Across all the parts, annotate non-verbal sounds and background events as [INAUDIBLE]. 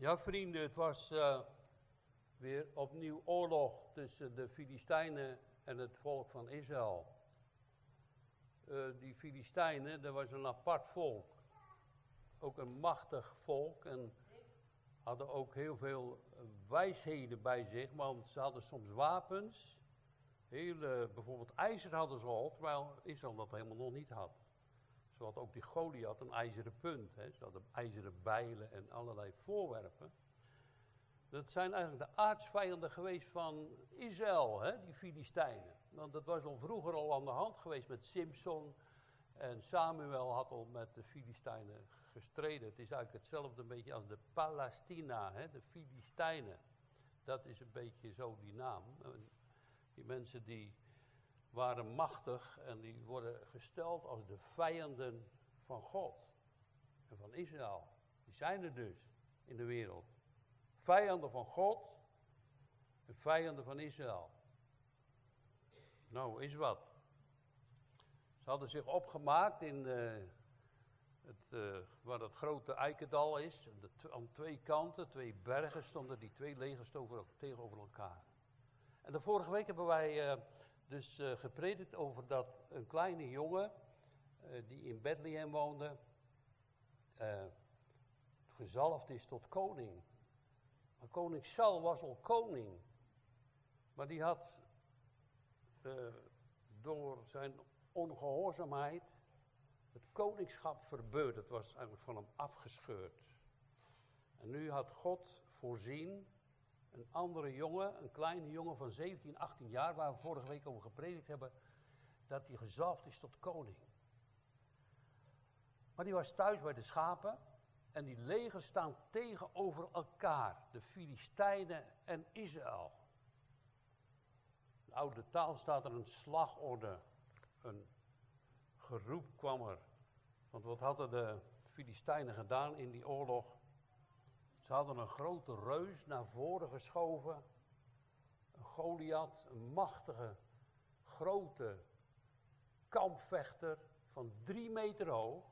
Ja, vrienden, het was eh, weer opnieuw oorlog tussen de Filistijnen en het volk van Israël. Eh, die Filistijnen, dat was een apart volk. Ook een machtig volk en hadden ook heel veel wijsheden bij zich, want ze hadden soms wapens. Hele, bijvoorbeeld ijzer hadden ze al, terwijl Israël dat helemaal nog niet had. Zo ook die Goliath een ijzeren punt. Hè. Ze hadden ijzeren bijlen en allerlei voorwerpen. Dat zijn eigenlijk de aardsvijanden geweest van Israël, hè, die Filistijnen. Want dat was al vroeger al aan de hand geweest met Simpson. En Samuel had al met de Filistijnen gestreden. Het is eigenlijk hetzelfde een beetje als de Palestina, hè, de Filistijnen. Dat is een beetje zo die naam. Die mensen die waren machtig en die worden gesteld als de vijanden van God en van Israël. Die zijn er dus in de wereld. Vijanden van God en vijanden van Israël. Nou, is wat. Ze hadden zich opgemaakt in uh, het, uh, waar dat grote Eikendal is. De, aan twee kanten, twee bergen, stonden die twee legers tegenover elkaar. En de vorige week hebben wij uh, dus uh, gepredikt over dat een kleine jongen uh, die in Bethlehem woonde, uh, gezalfd is tot koning. Maar koning Saul was al koning. Maar die had door zijn ongehoorzaamheid het koningschap verbeurd. Het was eigenlijk van hem afgescheurd. En nu had God voorzien een andere jongen, een kleine jongen van 17, 18 jaar, waar we vorige week over gepredikt hebben, dat hij gezalfd is tot koning. Maar die was thuis bij de schapen en die legers staan tegenover elkaar, de Filistijnen en Israël. In de oude taal staat er een slagorde, een geroep kwam er. Want wat hadden de Filistijnen gedaan in die oorlog? Ze hadden een grote reus naar voren geschoven. Een Goliath, een machtige, grote kampvechter van drie meter hoog.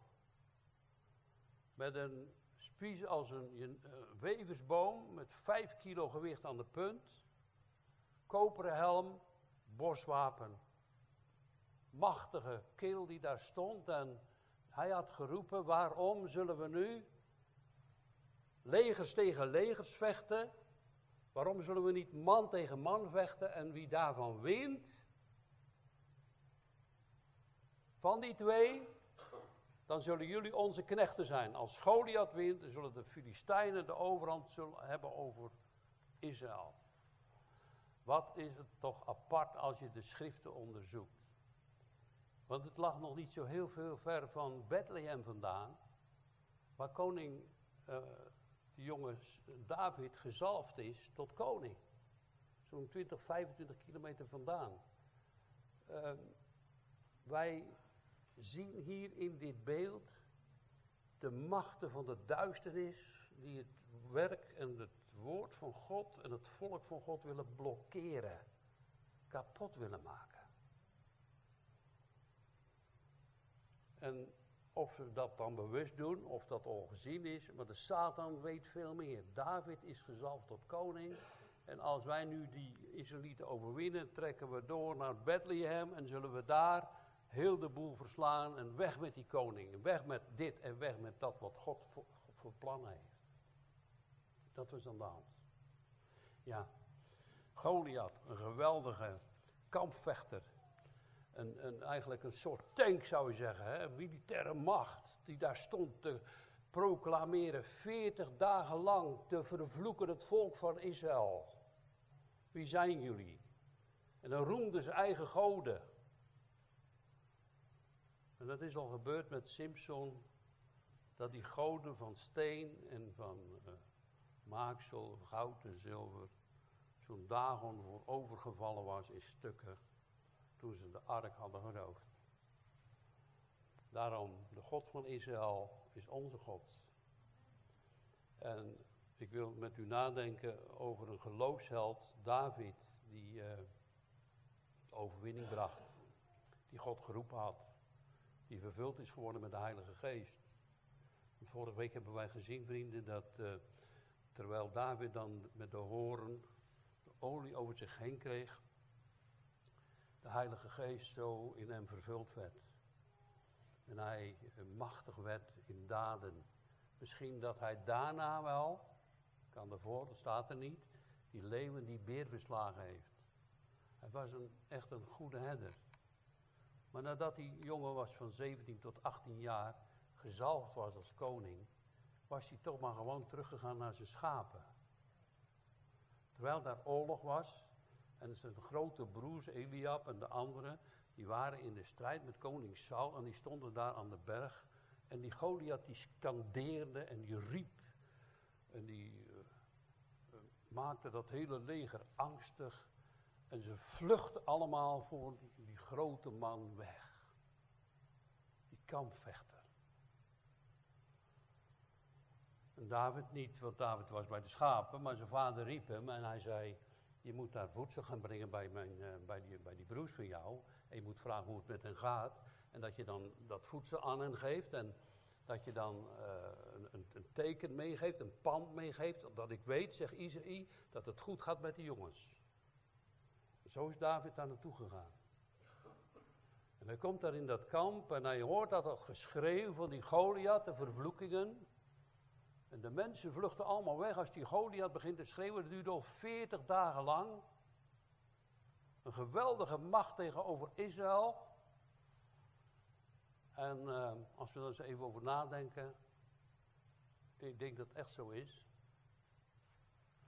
Met een spies als een, weversboom met vijf kilo gewicht aan de punt. Koperen helm, boswapen. Machtige keel die daar stond en hij had geroepen, waarom zullen we nu legers tegen legers vechten. Waarom zullen we niet man tegen man vechten en wie daarvan wint? Van die twee, dan zullen jullie onze knechten zijn. Als Goliath wint, dan zullen de Filistijnen de overhand zullen hebben over Israël. Wat is het toch apart als je de schriften onderzoekt. Want het lag nog niet zo heel veel ver van Bethlehem vandaan, waar koning uh, de David gezalfd is tot koning. Zo'n 20, 25 kilometer vandaan. Uh, wij zien hier in dit beeld de machten van de duisternis die het werk en het woord van God en het volk van God willen blokkeren, kapot willen maken. En of ze dat dan bewust doen, of dat al gezien is, maar de Satan weet veel meer. David is gezalfd tot koning. En als wij nu die Israëlieten overwinnen, trekken we door naar Bethlehem en zullen we daar heel de boel verslaan en weg met die koning. weg met dit en weg met dat wat God voor, voor plannen heeft. Dat was aan de hand. Ja, Goliath, een geweldige kampvechter eigenlijk een soort tank zou je zeggen, hè? militaire macht die daar stond te proclameren, 40 dagen lang te vervloeken het volk van Israël. Wie zijn jullie? En dan roemden ze eigen goden. En dat is al gebeurd met Simpson, dat die goden van steen en van uh, maaksel, goud en zilver, zo'n Dagon voor overgevallen was in stukken toen ze de ark hadden geroofd. Daarom, de God van Israël is onze God. En ik wil met u nadenken over een geloofsheld, David, die uh, overwinning bracht. Die God geroepen had. Die vervuld is geworden met de Heilige Geest. Vorige week hebben wij gezien, vrienden, dat uh, terwijl David dan met de horen de olie over zich heen kreeg, de Heilige Geest zo in hem vervuld werd. En hij machtig werd in daden. Misschien dat hij daarna wel, kan ervoor, dat staat er niet, die leeuwen die beer verslagen heeft. Hij was een, echt een goede herder. Maar nadat hij jongen was van 17 tot 18 jaar, gezalfd was als koning, was hij toch maar gewoon teruggegaan naar zijn schapen. Terwijl daar oorlog was, en zijn grote broers Eliab en de anderen, die waren in de strijd met koning Saul en die stonden daar aan de berg. En die Goliath die scandeerde en die riep. En die uh, maakte dat hele leger angstig. En ze vluchten allemaal voor die grote man weg. Die kampvechter. En David niet, want David was bij de schapen, maar zijn vader riep hem en hij zei, je moet daar voedsel gaan brengen bij, mijn, uh, bij, die, bij die broers van jou. En je moet vragen hoe het met hen gaat. En dat je dan dat voedsel aan hen geeft. En dat je dan uh, een, een, teken meegeeft, een pand meegeeft. Dat ik weet, zegt Isaïe, dat het goed gaat met die jongens. Zo is David daar naartoe gegaan. En hij komt daar in dat kamp en hij hoort dat geschreeuw van die Goliath, de vervloekingen. En de mensen vluchten allemaal weg als die Goliath begint te schreeuwen. Dat duurt al 40 dagen lang. Een geweldige macht tegenover Israël. En uh, als we er eens even over nadenken. Ik denk dat het echt zo is.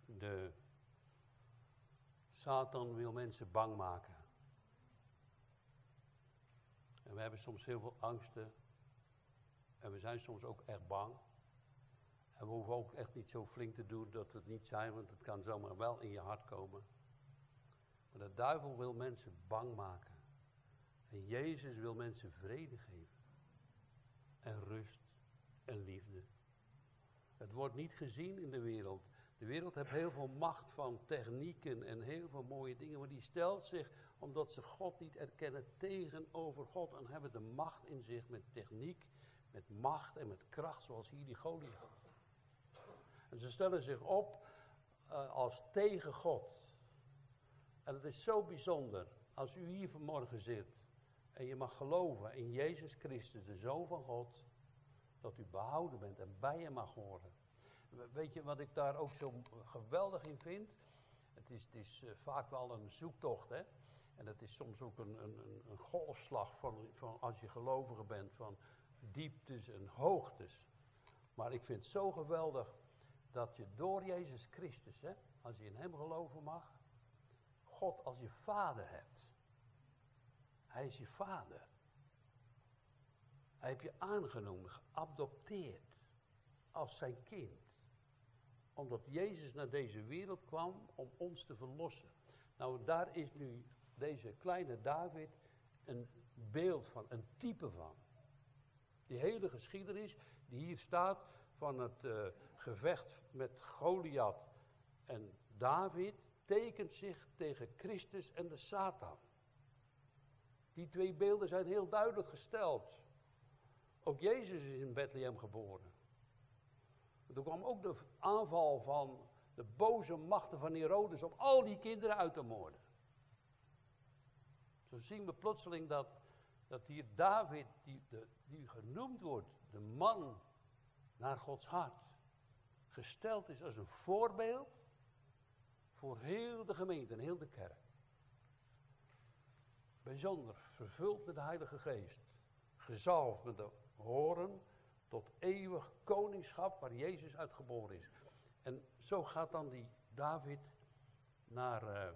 De Satan wil mensen bang maken. En we hebben soms heel veel angsten. En we zijn soms ook echt bang. En we hoeven ook echt niet zo flink te doen dat we het niet zijn, want het kan zomaar wel in je hart komen. Maar de duivel wil mensen bang maken. En Jezus wil mensen vrede geven. En rust en liefde. Het wordt niet gezien in de wereld. De wereld heeft heel veel macht van technieken en heel veel mooie dingen, maar die stelt zich, omdat ze God niet erkennen, tegenover God en hebben de macht in zich met techniek, met macht en met kracht, zoals hier die Goliath. En ze stellen zich op uh, als tegen God. En het is zo bijzonder als u hier vanmorgen zit en je mag geloven in Jezus Christus, de Zoon van God, dat u behouden bent en bij je mag horen. Weet je wat ik daar ook zo geweldig in vind? Het is, het is uh, vaak wel een zoektocht, hè? En het is soms ook een, een, een golfslag van, van als je gelovige bent, van dieptes en hoogtes. Maar ik vind het zo geweldig dat je door Jezus Christus, hè, als je in Hem geloven mag, God als je vader hebt. Hij is je vader. Hij heeft je aangenomen, geadopteerd als zijn kind. Omdat Jezus naar deze wereld kwam om ons te verlossen. Nou, daar is nu deze kleine David een beeld van, een type van. Die hele geschiedenis die hier staat van het uh, gevecht met Goliath en David tekent zich tegen Christus en de Satan. Die twee beelden zijn heel duidelijk gesteld. Ook Jezus is in Bethlehem geboren. Toen kwam ook de aanval van de boze machten van Herodes om al die kinderen uit te moorden. Zo zien we plotseling dat, dat hier David, die, die genoemd wordt, de man naar Gods hart, gesteld is als een voorbeeld voor heel de gemeente en heel de kerk. Bijzonder, vervuld met de Heilige Geest, gezalfd met de horen tot eeuwig koningschap waar Jezus uitgeboren is. En zo gaat dan die David naar uh,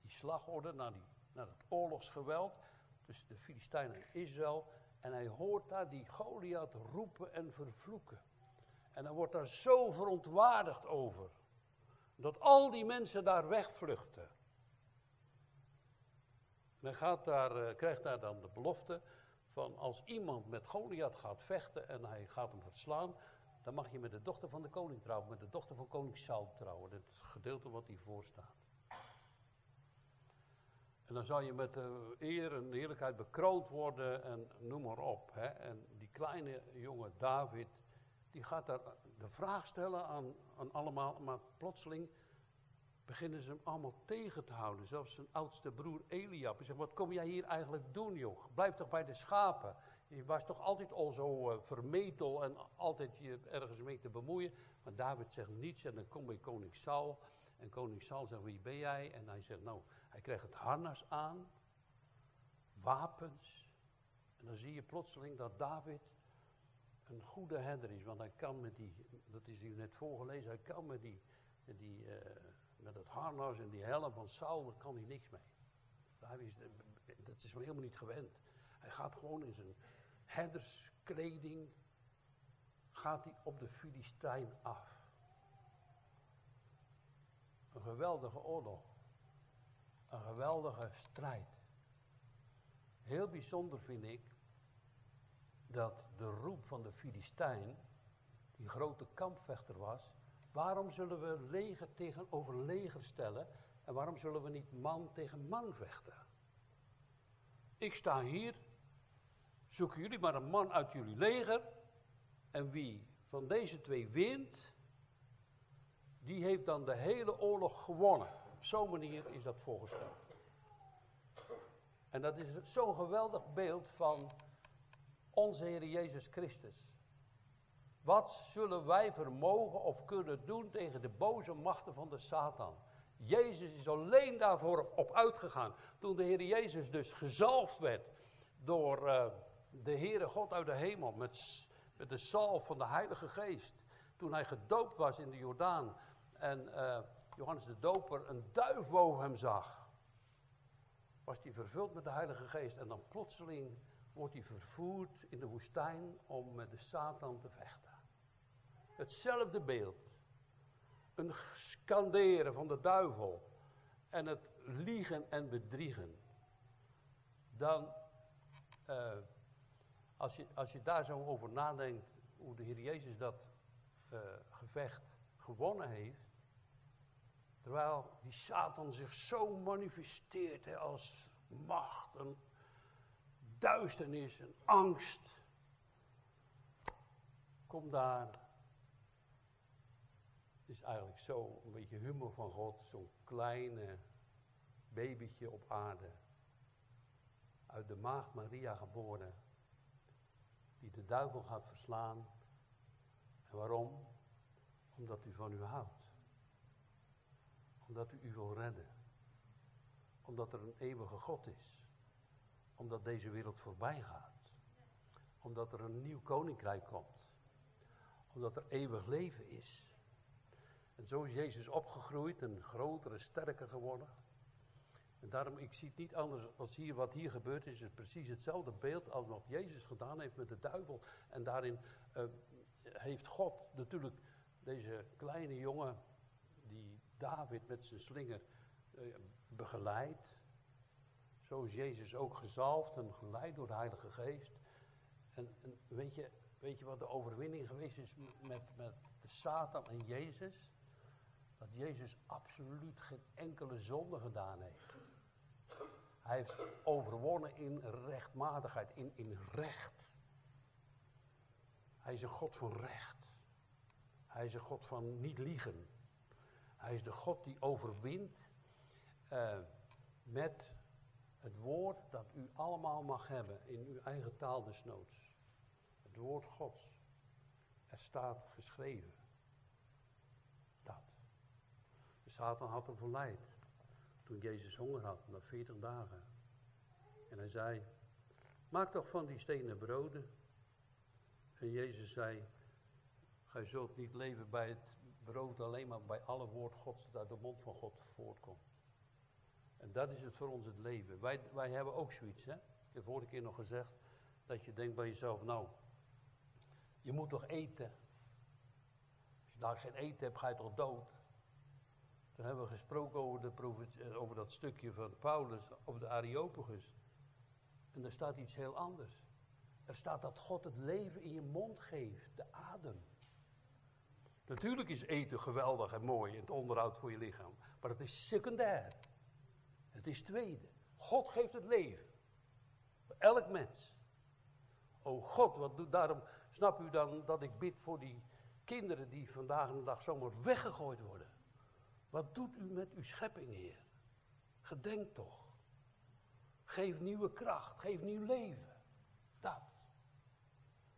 die slagorde, naar, die, naar het oorlogsgeweld tussen de Filistijnen en Israël. En hij hoort daar die Goliath roepen en vervloeken. En hij wordt daar zo verontwaardigd over. Dat al die mensen daar wegvluchten. En hij gaat daar, uh, krijgt daar dan de belofte van als iemand met Goliath gaat vechten en hij gaat hem verslaan, dan mag je met de dochter van de koning trouwen, met de dochter van koning Saul trouwen. Dit gedeelte wat hiervoor staat. En dan zal je met de eer en heerlijkheid bekroond worden en noem maar op. Hè. En die kleine jonge David, die gaat daar de vraag stellen aan, aan allemaal, maar plotseling beginnen ze hem allemaal tegen te houden. Zelfs zijn oudste broer Eliab. Hij zegt, wat kom jij hier eigenlijk doen, joh? Blijf toch bij de schapen. Je was toch altijd al zo uh, vermetel en altijd je ergens mee te bemoeien. Maar David zegt niets en dan komt bij koning Saul. En koning Saul zegt, wie ben jij? En hij zegt, nou, hij krijgt het harnas aan, wapens. En dan zie je plotseling dat David een goede herder is. Want hij kan met die, dat is hier net voorgelezen, hij kan met die, met die uh, met het harnas en die helm van Saul, daar kan hij niks mee. Daar is, dat is helemaal niet gewend. Hij gaat gewoon in zijn herderskleding, gaat hij op de Filistijn af. Een geweldige oorlog. Een geweldige strijd. Heel bijzonder vind ik dat de roep van de Filistijn, die grote kampvechter was, waarom zullen we leger tegenover leger stellen en waarom zullen we niet man tegen man vechten? Ik sta hier, zoeken jullie maar een man uit jullie leger en wie van deze twee wint, die heeft dan de hele oorlog gewonnen. Op zo'n manier is dat voorgesteld. En dat is zo'n geweldig beeld van onze Heer Jezus Christus. Wat zullen wij vermogen of kunnen doen tegen de boze machten van de Satan? Jezus is alleen daarvoor op uitgegaan. Toen de Heer Jezus dus gezalfd werd door uh, de Heere God uit de hemel met, met de zalf van de Heilige Geest. Toen hij gedoopt was in de Jordaan en uh, Johannes de Doper een duif boven hem zag. Was hij vervuld met de Heilige Geest en dan plotseling wordt hij vervoerd in de woestijn om met de Satan te vechten. Hetzelfde beeld. Een skanderen van de duivel en het liegen en bedriegen. Dan, uh, als, je, als je daar zo over nadenkt, hoe de Heer Jezus dat uh, gevecht gewonnen heeft. Terwijl die Satan zich zo manifesteert hè, als macht en duisternis en angst. Kom daar. Het is eigenlijk zo een beetje humor van God, zo'n kleine babytje op aarde. Uit de maagd Maria geboren. Die de duivel gaat verslaan. En waarom? Omdat u van u houdt. Omdat u u wil redden. Omdat er een eeuwige God is omdat deze wereld voorbij gaat. Omdat er een nieuw koninkrijk komt. Omdat er eeuwig leven is. En zo is Jezus opgegroeid en groter en sterker geworden. En daarom, ik zie het niet anders als hier wat hier gebeurt, is het precies hetzelfde beeld als wat Jezus gedaan heeft met de duivel. En daarin uh, heeft God natuurlijk deze kleine jongen, David met zijn slinger uh, begeleidt. Zo is Jezus ook gezalfd en geleid door de Heilige Geest. En, en weet, je, weet je wat de overwinning geweest is met, met de Satan en Jezus? Dat Jezus absoluut geen enkele zonde gedaan heeft. Hij heeft overwonnen in rechtmatigheid, in, in recht. Hij is een God van recht. Hij is een God van niet liegen. Hij is de God die overwint uh, met het woord dat u allemaal mag hebben in uw eigen taal desnoods. Het woord Gods. Er staat geschreven. Dat. De Satan had hem verleid. Toen Jezus honger had, na 40 dagen. En hij zei, maak toch van die stenen broden. En Jezus zei, gij zult niet leven bij het brood alleen, maar bij alle woord Gods dat uit de mond van God voortkomt. En dat is het voor ons het leven. Wij, wij hebben ook zoiets, hè. Ik heb vorige keer nog gezegd dat je denkt bij jezelf, nou, je moet toch eten. Als je daar geen eten hebt, ga je toch dood. Toen hebben we gesproken over, de eh, over dat stukje van Paulus, over de Areopagus. En daar staat iets heel anders. Er staat dat God het leven in je mond geeft, de adem. Natuurlijk is eten geweldig en mooi en het onderhoud voor je lichaam. Maar het is secundair. Het is tweede. God geeft het leven. Elk mens. O God, wat doet daarom Snap u dan dat ik bid voor die kinderen die vandaag de dag zomaar weggegooid worden? Wat doet u met uw schepping, Heer? Gedenk toch. Geef nieuwe kracht, geef nieuw leven. Dat.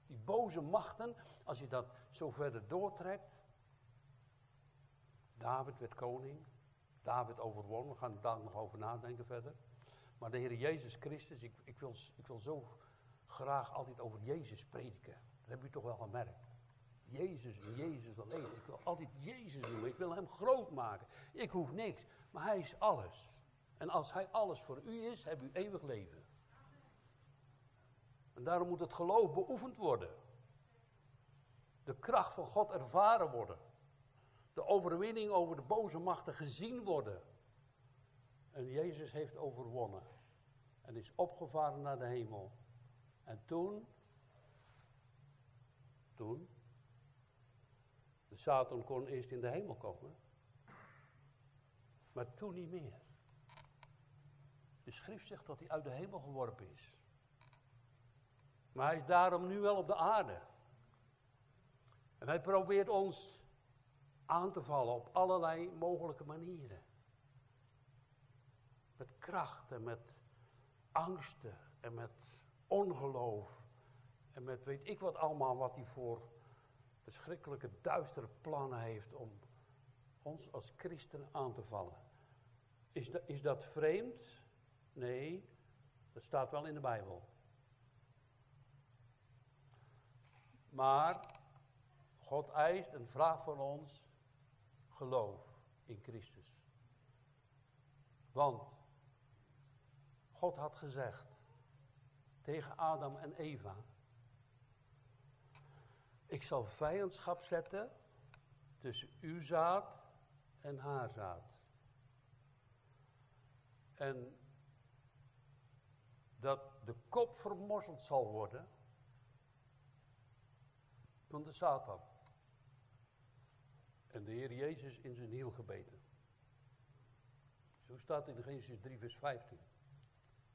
Die boze machten, als je dat zo verder doortrekt. David werd koning. David overwon. We gaan daar nog over nadenken verder. Maar de Heer Jezus Christus, ik, ik, wil, ik wil zo graag altijd over Jezus prediken. Dat heb u toch wel gemerkt. Jezus en Jezus alleen. Ik wil altijd Jezus noemen. Ik wil hem groot maken. Ik hoef niks, maar hij is alles. En als hij alles voor u is, heb u eeuwig leven. En daarom moet het geloof beoefend worden. De kracht van God ervaren worden. De overwinning over de boze machten gezien worden. En Jezus heeft overwonnen. En is opgevaren naar de hemel. En toen, toen, de Satan kon eerst in de hemel komen. Maar toen niet meer. De schrift zegt dat hij uit de hemel geworpen is. Maar hij is daarom nu wel op de aarde. En hij probeert ons aan te vallen op allerlei mogelijke manieren. Met kracht en met angsten en met ongeloof. En met weet ik wat allemaal wat hij voor verschrikkelijke duistere plannen heeft om ons als christenen aan te vallen. Is, dat, is dat vreemd? Nee, dat staat wel in de Bijbel. Maar God eist en vraagt van ons geloof in Christus. Want God had gezegd tegen Adam en Eva: Ik zal vijandschap zetten tussen uw zaad en haar zaad. En dat de kop vermorzeld zal worden door de Satan. En de Heer Jezus in zijn hiel gebeten. Zo staat in Genesis 3, vers 15.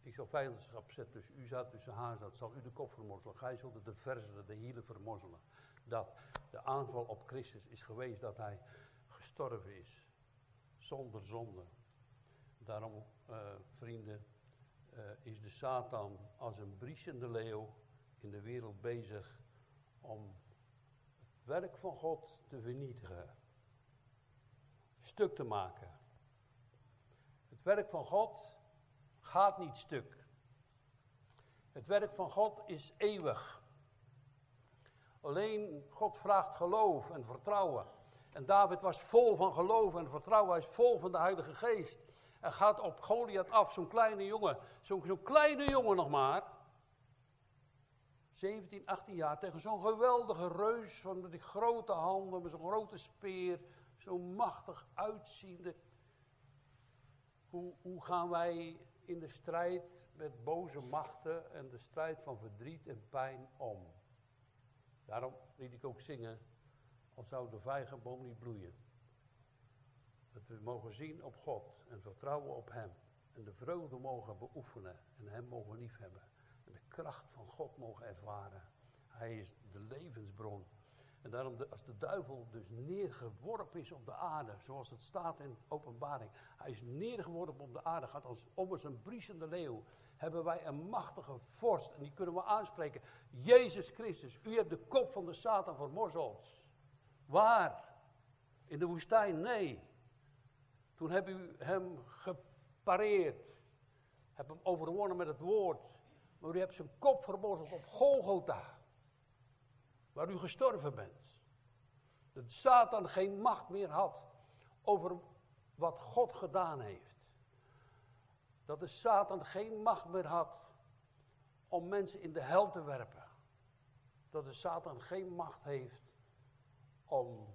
Ik zal vijandschap zetten tussen u zaad, tussen haar zaad. Zal u de kop vermorzelen. Gij zult de verzelen, de hielen vermorzelen. Dat de aanval op Christus is geweest dat hij gestorven is. Zonder zonde. Daarom, uh, vrienden, uh, is de Satan als een briesende leeuw in de wereld bezig om het werk van God te vernietigen. Stuk te maken. Het werk van God gaat niet stuk. Het werk van God is eeuwig. Alleen God vraagt geloof en vertrouwen. En David was vol van geloof en vertrouwen. Hij is vol van de Heilige Geest. En gaat op Goliath af, zo'n kleine jongen. Zo'n zo kleine jongen nog maar. 17, 18 jaar tegen zo'n geweldige reus van die grote handen, met zo'n grote speer, zo machtig uitziende. Hoe, hoe gaan wij in de strijd met boze machten en de strijd van verdriet en pijn om? Daarom liet ik ook zingen, al zou de vijgenboom niet bloeien. Dat we mogen zien op God en vertrouwen op Hem. En de vreugde mogen beoefenen en Hem mogen liefhebben. En de kracht van God mogen ervaren. Hij is de levensbron. En daarom, als de duivel dus neergeworpen is op de aarde, zoals het staat in openbaring. Hij is neergeworpen op de aarde, gaat als, om als een briesende leeuw. Hebben wij een machtige vorst, en die kunnen we aanspreken. Jezus Christus, u hebt de kop van de Satan vermorzeld. Waar? In de woestijn? Nee. Toen heb u hem gepareerd. Heb hem overwonnen met het woord. Maar u hebt zijn kop vermorzeld op Golgotha. Waar u gestorven bent. Dat Satan geen macht meer had over wat God gedaan heeft. Dat de Satan geen macht meer had om mensen in de hel te werpen. Dat de Satan geen macht heeft om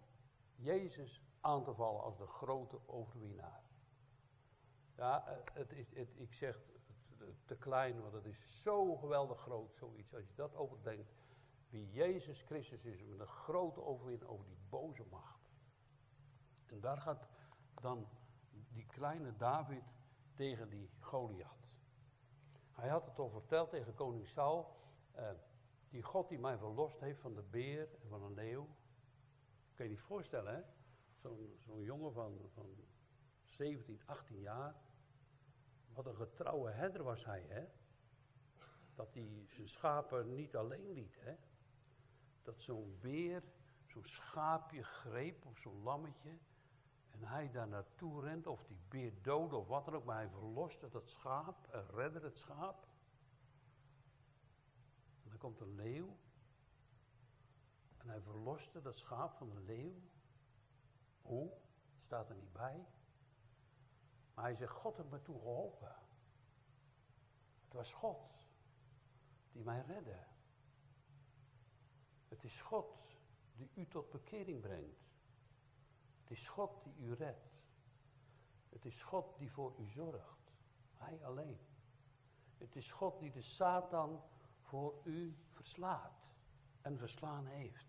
Jezus aan te vallen als de grote overwinnaar. Ja, het is, het, ik zeg te klein, want het is zo geweldig groot, zoiets. Als je dat overdenkt, wie Jezus Christus is, met een grote overwinning over die boze macht. En daar gaat dan die kleine David tegen die Goliath. Hij had het al verteld tegen koning Saul. Eh, Die God die mij verlost heeft van de beer en van een leeuw. Kan je niet voorstellen, hè? Zo'n zo'n jongen van, van 17, 18 jaar. Wat een getrouwe herder was hij, hè? Dat hij zijn schapen niet alleen liet, hè? Dat zo'n beer zo'n schaapje greep of zo'n lammetje. En hij daar naartoe rent, of die beer dood of wat dan ook, maar hij verloste dat schaap en redde het schaap. En dan komt een leeuw. En hij verloste dat schaap van de leeuw. Hoe? Staat er niet bij. Maar hij zegt, God heeft me toe geholpen. Het was God die mij redde. Het is God die u tot bekering brengt. Het is God die u redt. Het is God die voor u zorgt. Hij alleen. Het is God die de Satan voor u verslaat en verslaan heeft.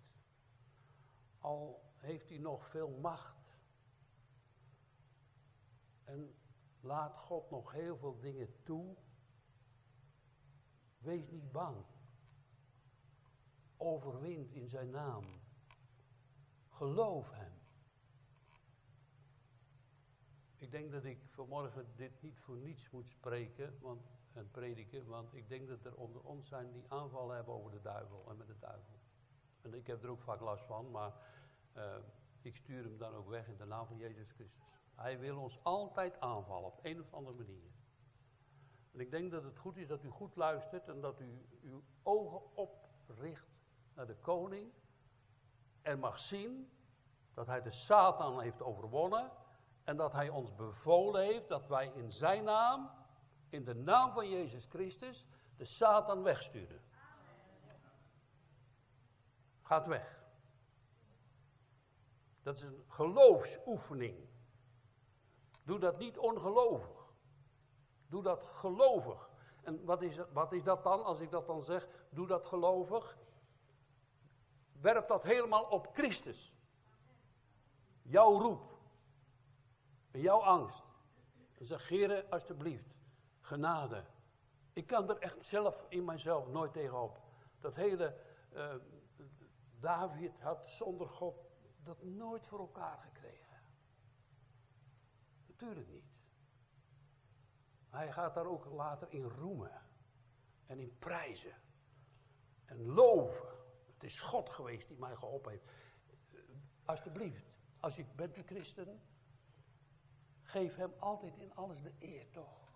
Al heeft hij nog veel macht. En laat God nog heel veel dingen toe. Wees niet bang. Overwint in zijn naam. Geloof hem. Ik denk dat ik vanmorgen dit niet voor niets moet spreken want, en prediken, want ik denk dat er onder ons zijn die aanvallen hebben over de duivel en met de duivel. En ik heb er ook vaak last van, maar uh, ik stuur hem dan ook weg in de naam van Jezus Christus. Hij wil ons altijd aanvallen op een of andere manier. En ik denk dat het goed is dat u goed luistert en dat u uw ogen opricht naar de koning en mag zien dat hij de Satan heeft overwonnen en dat hij ons bevolen heeft dat wij in zijn naam, in de naam van Jezus Christus, de Satan wegsturen. Gaat weg. Dat is een geloofsoefening. Doe dat niet ongelovig. Doe dat gelovig. En wat is, wat is dat dan, als ik dat dan zeg? Doe dat gelovig. Werp dat helemaal op Christus. Jouw roep. En jouw angst. En zeg, Heer, alsjeblieft, genade. Ik kan er echt zelf in mijzelf nooit tegenop. Dat hele, uh, David had zonder God dat nooit voor elkaar gekregen. Natuurlijk niet. Hij gaat daar ook later in roemen. En in prijzen. En loven. Het is God geweest die mij geholpen heeft. Alsjeblieft, als je bent een christen, geef hem altijd in alles de eer, toch?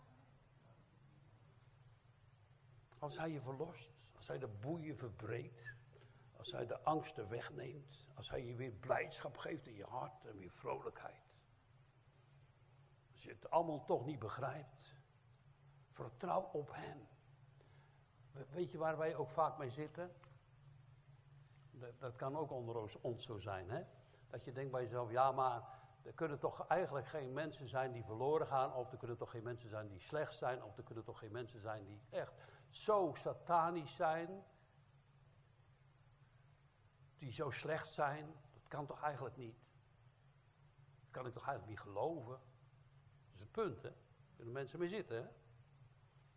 Als hij je verlost, als hij de boeien verbreekt, als hij de angsten wegneemt, als hij je weer blijdschap geeft in je hart en weer vrolijkheid. Als je het allemaal toch niet begrijpt, vertrouw op hem. Weet je waar wij ook vaak mee zitten? Dat, dat kan ook onder ons zo zijn, hè? Dat je denkt bij jezelf, ja, maar er kunnen toch eigenlijk geen mensen zijn die verloren gaan, of er kunnen toch geen mensen zijn die slecht zijn, of er kunnen toch geen mensen zijn die echt zo satanisch zijn, die zo slecht zijn. Dat kan toch eigenlijk niet? Dat kan ik toch eigenlijk niet geloven? Dat is het punt, hè? Er kunnen mensen mee zitten, hè?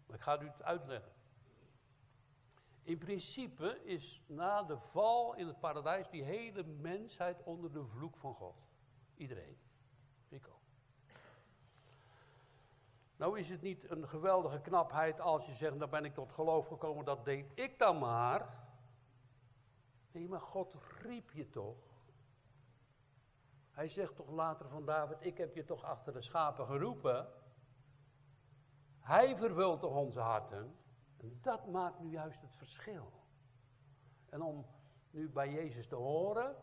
Maar ik ga u het uitleggen. In principe is na de val in het paradijs die hele mensheid onder de vloek van God. Iedereen. Ik ook. Nou is het niet een geweldige knapheid als je zegt, dan ben ik tot geloof gekomen, dat deed ik dan maar. Nee, maar God riep je toch. Hij zegt toch later van David, ik heb je toch achter de schapen geroepen. Hij vervult toch onze harten. En dat maakt nu juist het verschil. En om nu bij Jezus te horen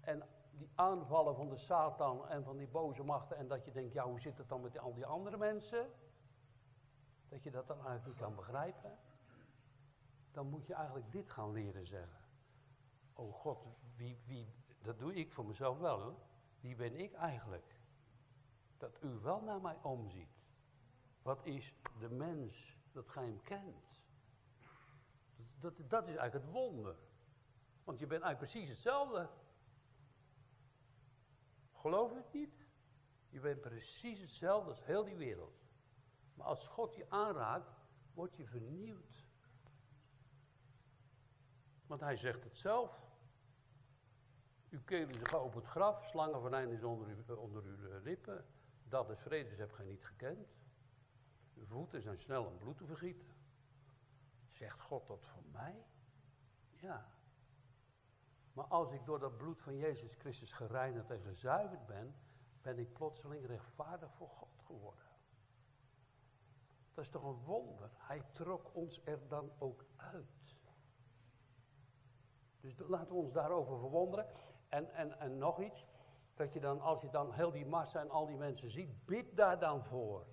en die aanvallen van de Satan en van die boze machten en dat je denkt, ja hoe zit het dan met al die andere mensen? Dat je dat dan eigenlijk niet kan begrijpen. Dan moet je eigenlijk dit gaan leren zeggen. Oh God, wie, wie, dat doe ik voor mezelf wel hoor. Wie ben ik eigenlijk? Dat u wel naar mij omziet. Wat is de mens dat gij hem kent? Dat, dat, is eigenlijk het wonder. Want je bent eigenlijk precies hetzelfde. Geloof het niet? Je bent precies hetzelfde als heel die wereld. Maar als God je aanraakt, word je vernieuwd. Want hij zegt het zelf. Uw keel is op het graf, slangenvenijn is onder, uw, onder uw lippen. Dat is vredes heb gij niet gekend. Uw voeten zijn snel om bloed te vergieten. Zegt God dat van mij? Ja. Maar als ik door dat bloed van Jezus Christus gereinigd en gezuiverd ben, ben ik plotseling rechtvaardig voor God geworden. Dat is toch een wonder. Hij trok ons er dan ook uit. Dus laten we ons daarover verwonderen. En, en, en nog iets, dat je dan, als je dan heel die massa en al die mensen ziet, bid daar dan voor.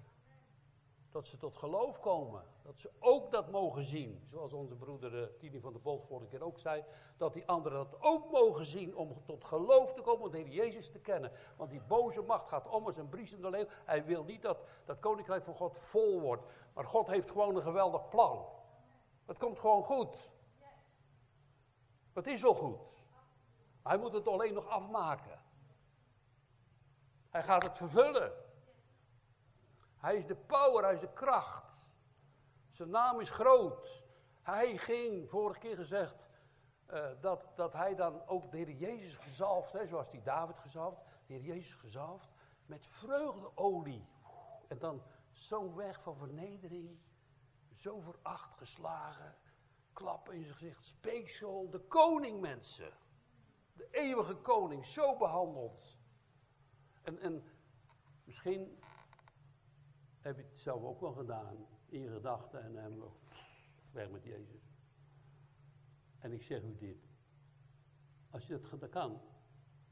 Dat ze tot geloof komen. Dat ze ook dat mogen zien. Zoals onze broeder uh, Tini van der Bolt vorige keer ook zei. Dat die anderen dat ook mogen zien om tot geloof te komen. Om de Heer Jezus te kennen. Want die boze macht gaat om als een briesende leeuw. Hij wil niet dat dat koninkrijk van God vol wordt. Maar God heeft gewoon een geweldig plan. Het komt gewoon goed. Het is al goed. Hij moet het alleen nog afmaken. Hij gaat het vervullen. Hij is de power, hij is de kracht. Zijn naam is groot. Hij ging, vorige keer gezegd, uh, dat, dat hij dan ook de Heer Jezus gezalfd, hè, zoals die David gezalfd, de Heer Jezus gezalfd, met vreugdeolie. En dan zo'n weg van vernedering, zo veracht geslagen, klap in zijn gezicht, speeksel, de koning mensen. De eeuwige koning, zo behandeld. En, en misschien heb je het zelf ook wel gedaan, in je gedachten en hem weg met Jezus. En ik zeg u dit. Als je dat kan,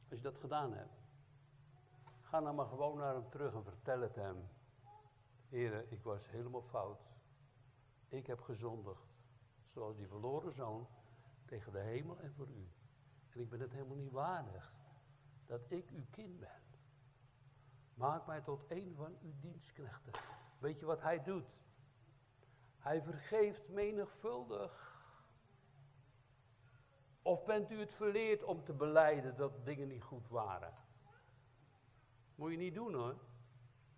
als je dat gedaan hebt, ga dan maar gewoon naar hem terug en vertel het hem. Heren, ik was helemaal fout. Ik heb gezondigd, zoals die verloren zoon, tegen de hemel en voor u. En ik ben het helemaal niet waardig dat ik uw kind ben. Maak mij tot een van uw dienstknechten. Weet je wat hij doet? Hij vergeeft menigvuldig. Of bent u het verleerd om te beleiden dat dingen niet goed waren? Moet je niet doen hoor.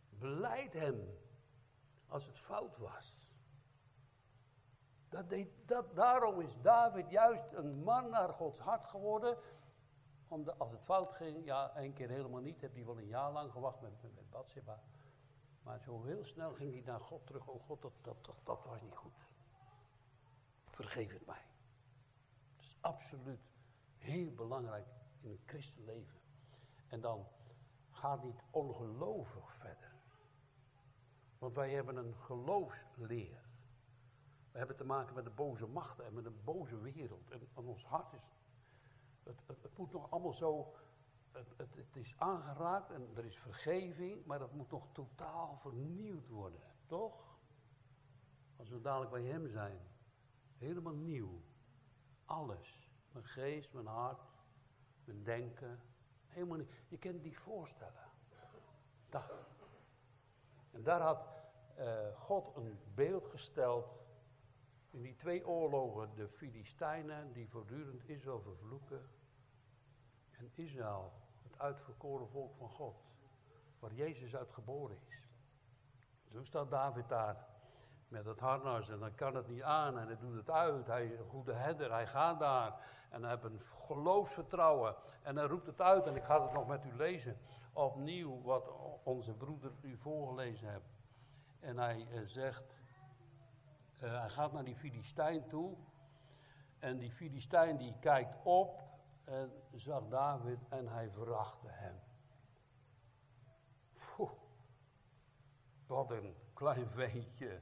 Beleid hem als het fout was. Dat dat, daarom is David juist een man naar Gods hart geworden. Omdat als het fout ging, ja, één keer helemaal niet, heb hij wel een jaar lang gewacht met, met. Maar zo heel snel ging hij naar God terug. Oh God, dat, dat, dat, was niet goed. Vergeef het mij. Dat is absoluut heel belangrijk in een christenleven. En dan gaat niet ongelovig verder. Want wij hebben een geloofsleer. We hebben te maken met de boze machten en met een boze wereld. En, ons hart is. Het, het, moet nog allemaal zo. Het, het, is aangeraakt en er is vergeving, maar dat moet nog totaal vernieuwd worden. Toch? Als we dadelijk bij Hem zijn. Helemaal nieuw. Alles. Mijn geest, mijn hart, mijn denken. Helemaal niet. Je kunt die voorstellen. Dat. En daar had uh, God een beeld gesteld in die twee oorlogen, de Filistijnen die voortdurend Israël vervloeken. En Israël, het uitverkoren volk van God, waar Jezus uit geboren is. Zo staat David daar met het harnas en dan kan het niet aan en hij doet het uit. Hij is een goede herder, hij gaat daar en hij heeft een geloofsvertrouwen en hij roept het uit en ik ga het nog met u lezen. Opnieuw wat onze broeder u voorgelezen heeft. En hij eh, zegt, uh, hij gaat naar die Filistijn toe. En die Filistijn die kijkt op en zag David en hij verachtte hem. Poeh, wat een klein veentje.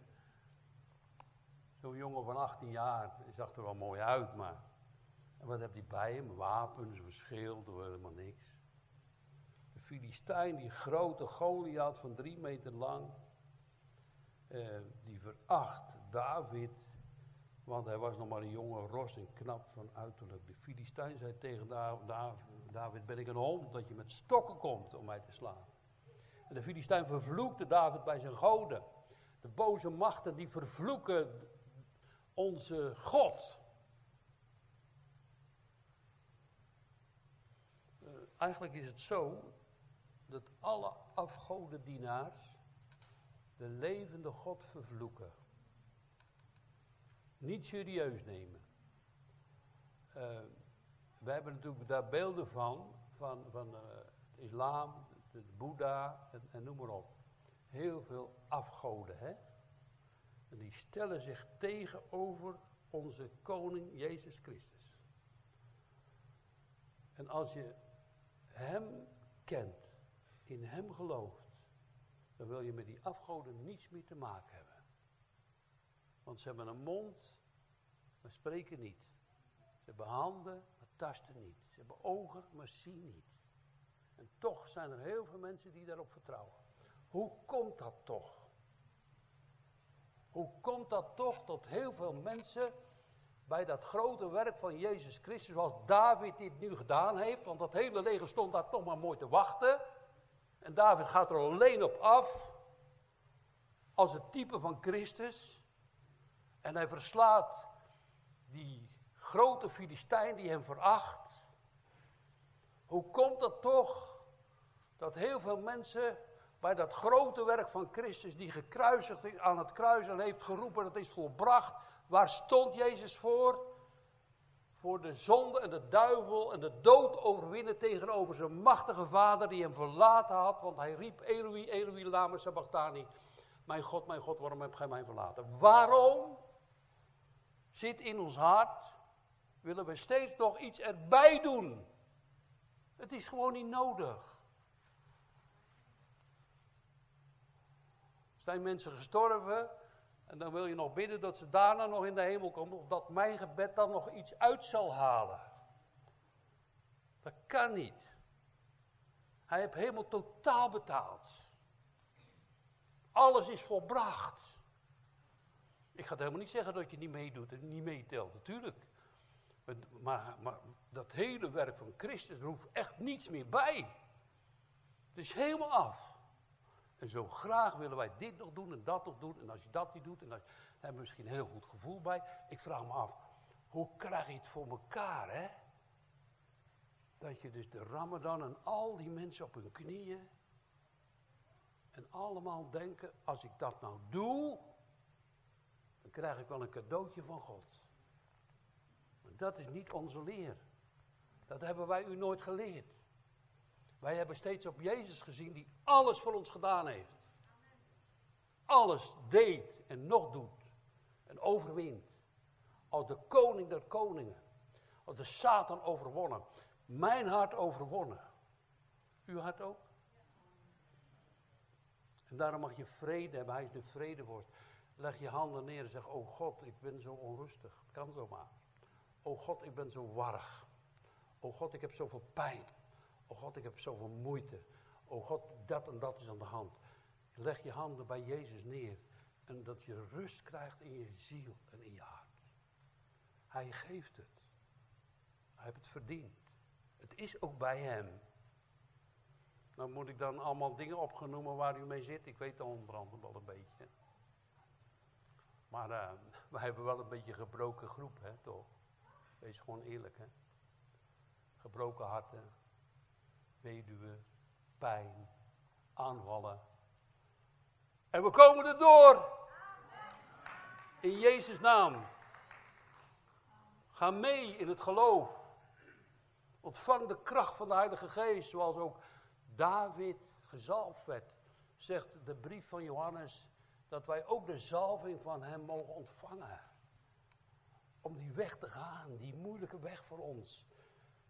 Zo'n jongen van 18 jaar, zag er wel mooi uit, maar... En wat heb hij bij hem? Wapens, een schild, helemaal niks. De Filistijn, die grote Goliath van drie meter lang... Eh, die veracht David, want hij was nog maar een jonge ros en knap van uiterlijk. De Filistijn zei tegen David, ben ik een hond dat je met stokken komt om mij te slaan. En de Filistijn vervloekte David bij zijn goden. De boze machten die vervloeken onze God. Uh, eigenlijk is het zo dat alle afgodendienaars de levende God vervloeken niet serieus nemen. uh, we hebben natuurlijk daar beelden van, van, van uh, het islam, de, Boeddha en, en, noem maar op. Heel veel afgoden, hè. En die stellen zich tegenover onze koning Jezus Christus. En als je hem kent, in hem gelooft, dan wil je met die afgoden niets meer te maken hebben. Want ze hebben een mond, maar spreken niet. Ze hebben handen, maar tasten niet. Ze hebben ogen, maar zien niet. En toch zijn er heel veel mensen die daarop vertrouwen. Hoe komt dat toch? Hoe komt dat toch dat heel veel mensen bij dat grote werk van Jezus Christus, zoals David dit nu gedaan heeft, want dat hele leger stond daar toch maar mooi te wachten. En David gaat er alleen op af, als het type van Christus. En hij verslaat die grote Filistijn die hem veracht. Hoe komt dat toch dat heel veel mensen bij dat grote werk van Christus, die gekruisigd is aan het kruis en heeft geroepen, dat is volbracht. Waar stond Jezus voor? Voor de zonde en de duivel en de dood overwinnen tegenover zijn machtige vader die hem verlaten had. Want hij riep Eloi, Eloi, lama sabachthani. Mijn God, mijn God, waarom heb gij mij verlaten? Waarom zit in ons hart, willen we steeds nog iets erbij doen? Het is gewoon niet nodig. Zijn mensen gestorven en dan wil je nog bidden dat ze daarna nog in de hemel komen, of dat mijn gebed dan nog iets uit zal halen. Dat kan niet. Hij heeft helemaal totaal betaald. Alles is volbracht. Ik ga helemaal niet zeggen dat je niet meedoet en niet meetelt, natuurlijk. Maar, maar, dat hele werk van Christus, er hoeft echt niets meer bij. Het is helemaal af. En zo graag willen wij dit nog doen en dat nog doen. En als je dat niet doet, en dan hebben we misschien een heel goed gevoel bij. Ik vraag me af, hoe krijg je het voor elkaar, hè? Dat je dus de Ramadan en al die mensen op hun knieën. En allemaal denken, als ik dat nou doe, dan krijg ik wel een cadeautje van God. Dat is niet onze leer. Dat hebben wij u nooit geleerd. Wij hebben steeds op Jezus gezien die alles voor ons gedaan heeft. Alles deed en nog doet. En overwint. Als de koning der koningen. Als de Satan overwonnen. Mijn hart overwonnen. Uw hart ook? En daarom mag je vrede hebben. Hij is de vredeworst. Leg je handen neer en zeg, oh God, ik ben zo onrustig. Het kan zomaar. Oh God, ik ben zo warrig. Oh God, ik heb zoveel pijn. Oh God, ik heb zoveel moeite. Oh God, dat en dat is aan de hand. Leg je handen bij Jezus neer. En dat je rust krijgt in je ziel en in je hart. Hij geeft het. Hij heeft het verdiend. Het is ook bij hem. Nou moet ik dan allemaal dingen opgenoemen waar u mee zit. Ik weet al onder andere wel een beetje. Maar uh, [LAUGHS] wij hebben wel een beetje gebroken groep, hè, toch? Wees gewoon eerlijk, hè. Gebroken harten, weduwe, pijn, aanvallen. En we komen er door. In Jezus' naam. Ga mee in het geloof. Ontvang de kracht van de Heilige Geest, zoals ook David gezalfd werd. Zegt de brief van Johannes dat wij ook de zalving van hem mogen ontvangen. Om die weg te gaan, die moeilijke weg voor ons.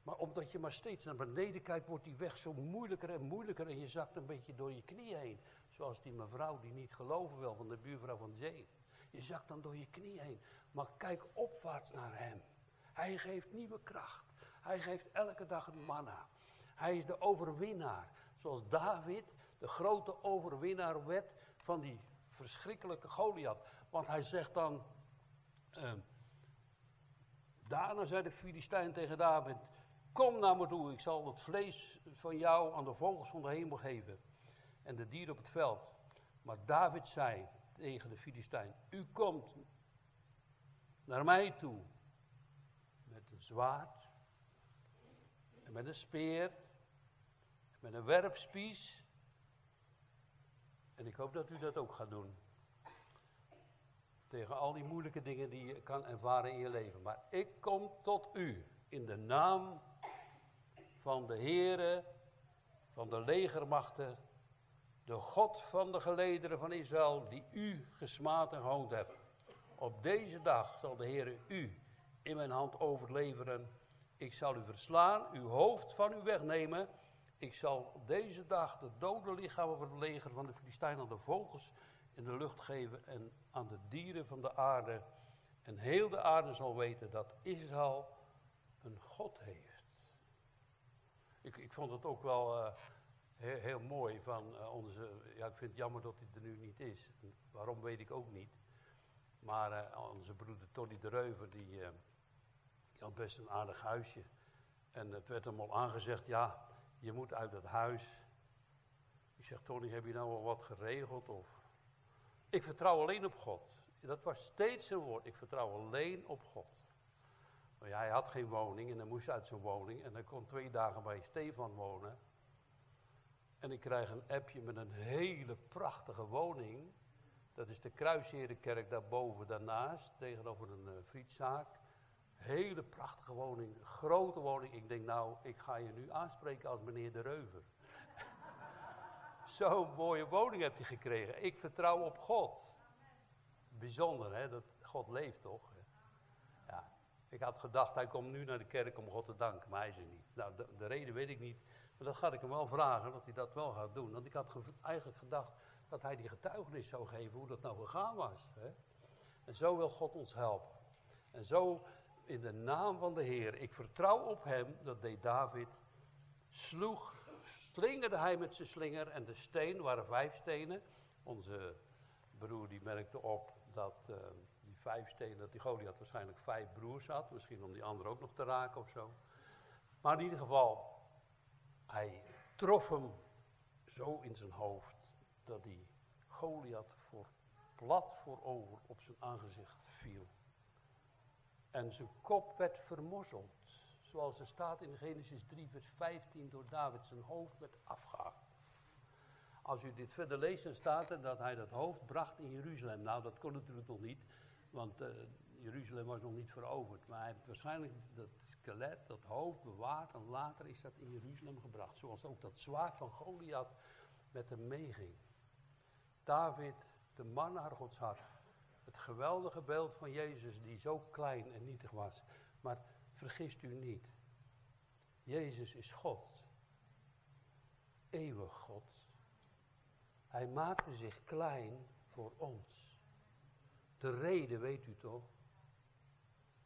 Maar omdat je maar steeds naar beneden kijkt, wordt die weg zo moeilijker en moeilijker. En je zakt een beetje door je knieën heen. Zoals die mevrouw die niet geloven wil van de buurvrouw van Jane. Je zakt dan door je knieën heen. Maar kijk opwaarts naar hem. Hij geeft nieuwe kracht. Hij geeft elke dag een manna. Hij is de overwinnaar. Zoals David de grote overwinnaar werd van die verschrikkelijke Goliath. Want hij zegt dan. Uh, daarna zei de Filistijn tegen David: Kom naar me toe, ik zal het vlees van jou aan de vogels van de hemel geven. En de dieren op het veld. Maar David zei tegen de Filistijn: U komt naar mij toe met een zwaard en met een speer, met een werpspies. En ik hoop dat u dat ook gaat doen. Tegen al die moeilijke dingen die je kan ervaren in je leven. Maar ik kom tot u in de naam van de Heere, van de legermachten, de God van de gelederen van Israël, die u gesmaad en gehoond hebt. Op deze dag zal de Heere u in mijn hand overleveren. Ik zal u verslaan, uw hoofd van u wegnemen. Ik zal deze dag de dode lichamen van het leger van de Filistijnen aan de vogels in de lucht geven en aan de dieren van de aarde. En heel de aarde zal weten dat Israël een God heeft. Ik, ik vond het ook wel uh, heel, mooi van uh, onze. Ja, ik vind het jammer dat hij er nu niet is. waarom weet ik ook niet. Maar uh, onze broeder Tony de Reuver, die, had best een aardig huisje. En het werd hem al aangezegd: ja, je moet uit het huis. Ik zeg: Tony, heb je nou al wat geregeld? Of... Ik vertrouw alleen op God. Dat was steeds zijn woord. Ik vertrouw alleen op God. Hij had geen woning en hij moest uit zijn woning. En hij kon twee dagen bij Stefan wonen. En ik krijg een appje met een hele prachtige woning. Dat is de Kruisherenkerk daarboven, daarnaast, tegenover een uh, frietzaak. Hele prachtige woning, grote woning. Ik denk, nou, ik ga je nu aanspreken als meneer de Reuver. [LAUGHS] Zo'n mooie woning heb je gekregen. Ik vertrouw op God. Bijzonder, hè, dat God leeft toch? Ik had gedacht, hij komt nu naar de kerk om God te danken, maar hij is er niet. Nou, de, de reden weet ik niet, maar dat ga ik hem wel vragen, dat hij dat wel gaat doen. Want ik had eigenlijk gedacht dat hij die getuigenis zou geven hoe dat nou gegaan was. Hè? En zo wil God ons helpen. En zo in de naam van de Heer, ik vertrouw op hem, dat deed David, sloeg, slingerde hij met zijn slinger en de steen waren vijf stenen. Onze broer die merkte op dat die vijf stenen, dat die Goliath waarschijnlijk vijf broers had. Misschien om die andere ook nog te raken of zo. Maar in ieder geval, hij trof hem zo in zijn hoofd dat die Goliath voor plat voorover op zijn aangezicht viel. En zijn kop werd vermorzeld. Zoals er staat in Genesis 3, vers 15, door David zijn hoofd werd afgehakt. Als u dit verder leest, dan staat er dat hij dat hoofd bracht in Jeruzalem. Nou, dat kon natuurlijk nog niet, want uh, Jeruzalem was nog niet veroverd. Maar hij heeft waarschijnlijk dat skelet, dat hoofd bewaard en later is dat in Jeruzalem gebracht. Zoals ook dat zwaard van Goliath met hem meeging. David, de man naar Gods hart. Het geweldige beeld van Jezus die zo klein en nietig was. Maar vergist u niet. Jezus is God. Eeuwig God. Hij maakte zich klein voor ons. De reden weet u toch?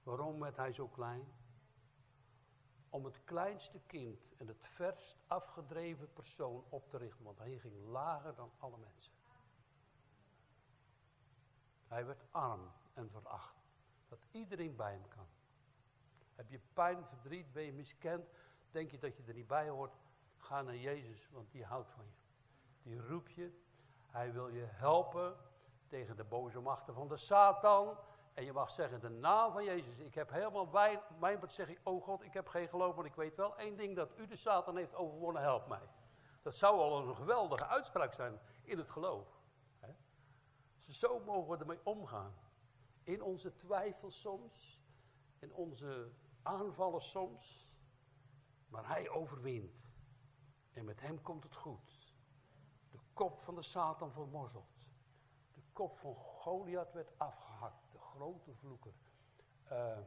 Waarom werd hij zo klein? Om het kleinste kind en het verst afgedreven persoon op te richten, want hij ging lager dan alle mensen. Hij werd arm en veracht, dat iedereen bij hem kan. Heb je pijn, verdriet, ben je miskend, denk je dat je er niet bij hoort, ga naar Jezus, want die houdt van je die roep je. Hij wil je helpen tegen de boze machten van de Satan. En je mag zeggen, de naam van Jezus. Ik heb helemaal bij, mijn zeg ik, oh God, ik heb geen geloof, maar ik weet wel één ding, dat u de Satan heeft overwonnen, help mij. Dat zou al een geweldige uitspraak zijn in het geloof. Hè? Zo mogen we ermee omgaan. In onze twijfels soms, in onze aanvallen soms. Maar hij overwint. En met hem komt het goed kop van de Satan vermorzeld. Kop van Goliath werd afgehakt, de grote vloeker. Uh,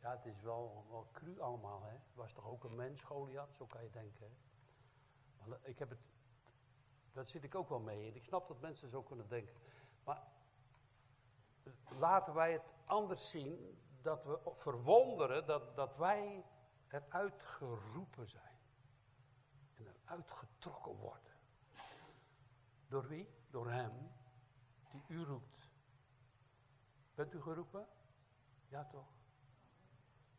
ja, het is wel, wel cru allemaal, hè. Was toch ook een mens, Goliath, zo kan je denken, hè? Maar ik heb het, daar zit ik ook wel mee. En ik snap dat mensen zo kunnen denken. Maar laten wij het anders zien, dat we verwonderen dat, dat wij eruit geroepen zijn. En eruit getrokken worden. Door wie? Door Hem u roept. Bent u geroepen? Ja toch?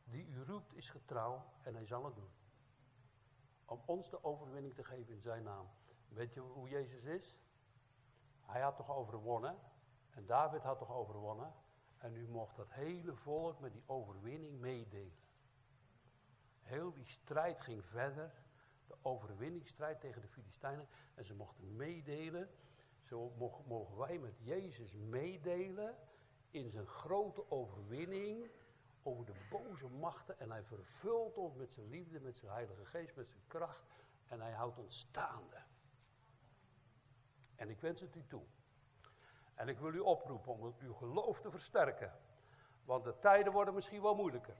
Die u roept is getrouw en hij zal het doen. Om ons de overwinning te geven in zijn naam. Weet je hoe Jezus is? Hij had toch overwonnen? En David had toch overwonnen? En u mocht dat hele volk met die overwinning meedelen. Heel die strijd ging verder de overwinningsstrijd tegen de Filistijnen. En ze mochten meedelen. Zo mogen wij met Jezus meedelen in zijn grote overwinning over de boze machten en hij vervult ons met zijn liefde, met zijn heilige geest, met zijn kracht en hij houdt ons staande. En ik wens het u toe. En ik wil u oproepen om uw geloof te versterken. Want de tijden worden misschien wel moeilijker.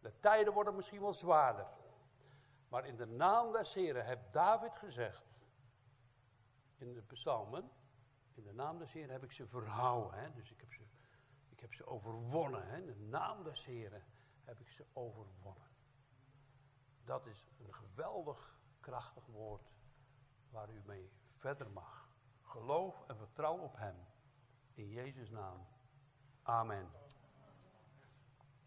De tijden worden misschien wel zwaarder. Maar in de naam des Heren heeft David gezegd, in de psalmen, in de naam des Heren heb ik ze verhouden. Hè? Dus ik heb ze, ik heb ze overwonnen. Hè? In de naam des Heren heb ik ze overwonnen. Dat is een geweldig krachtig woord waar u mee verder mag. Geloof en vertrouw op Hem. In Jezus' naam. Amen.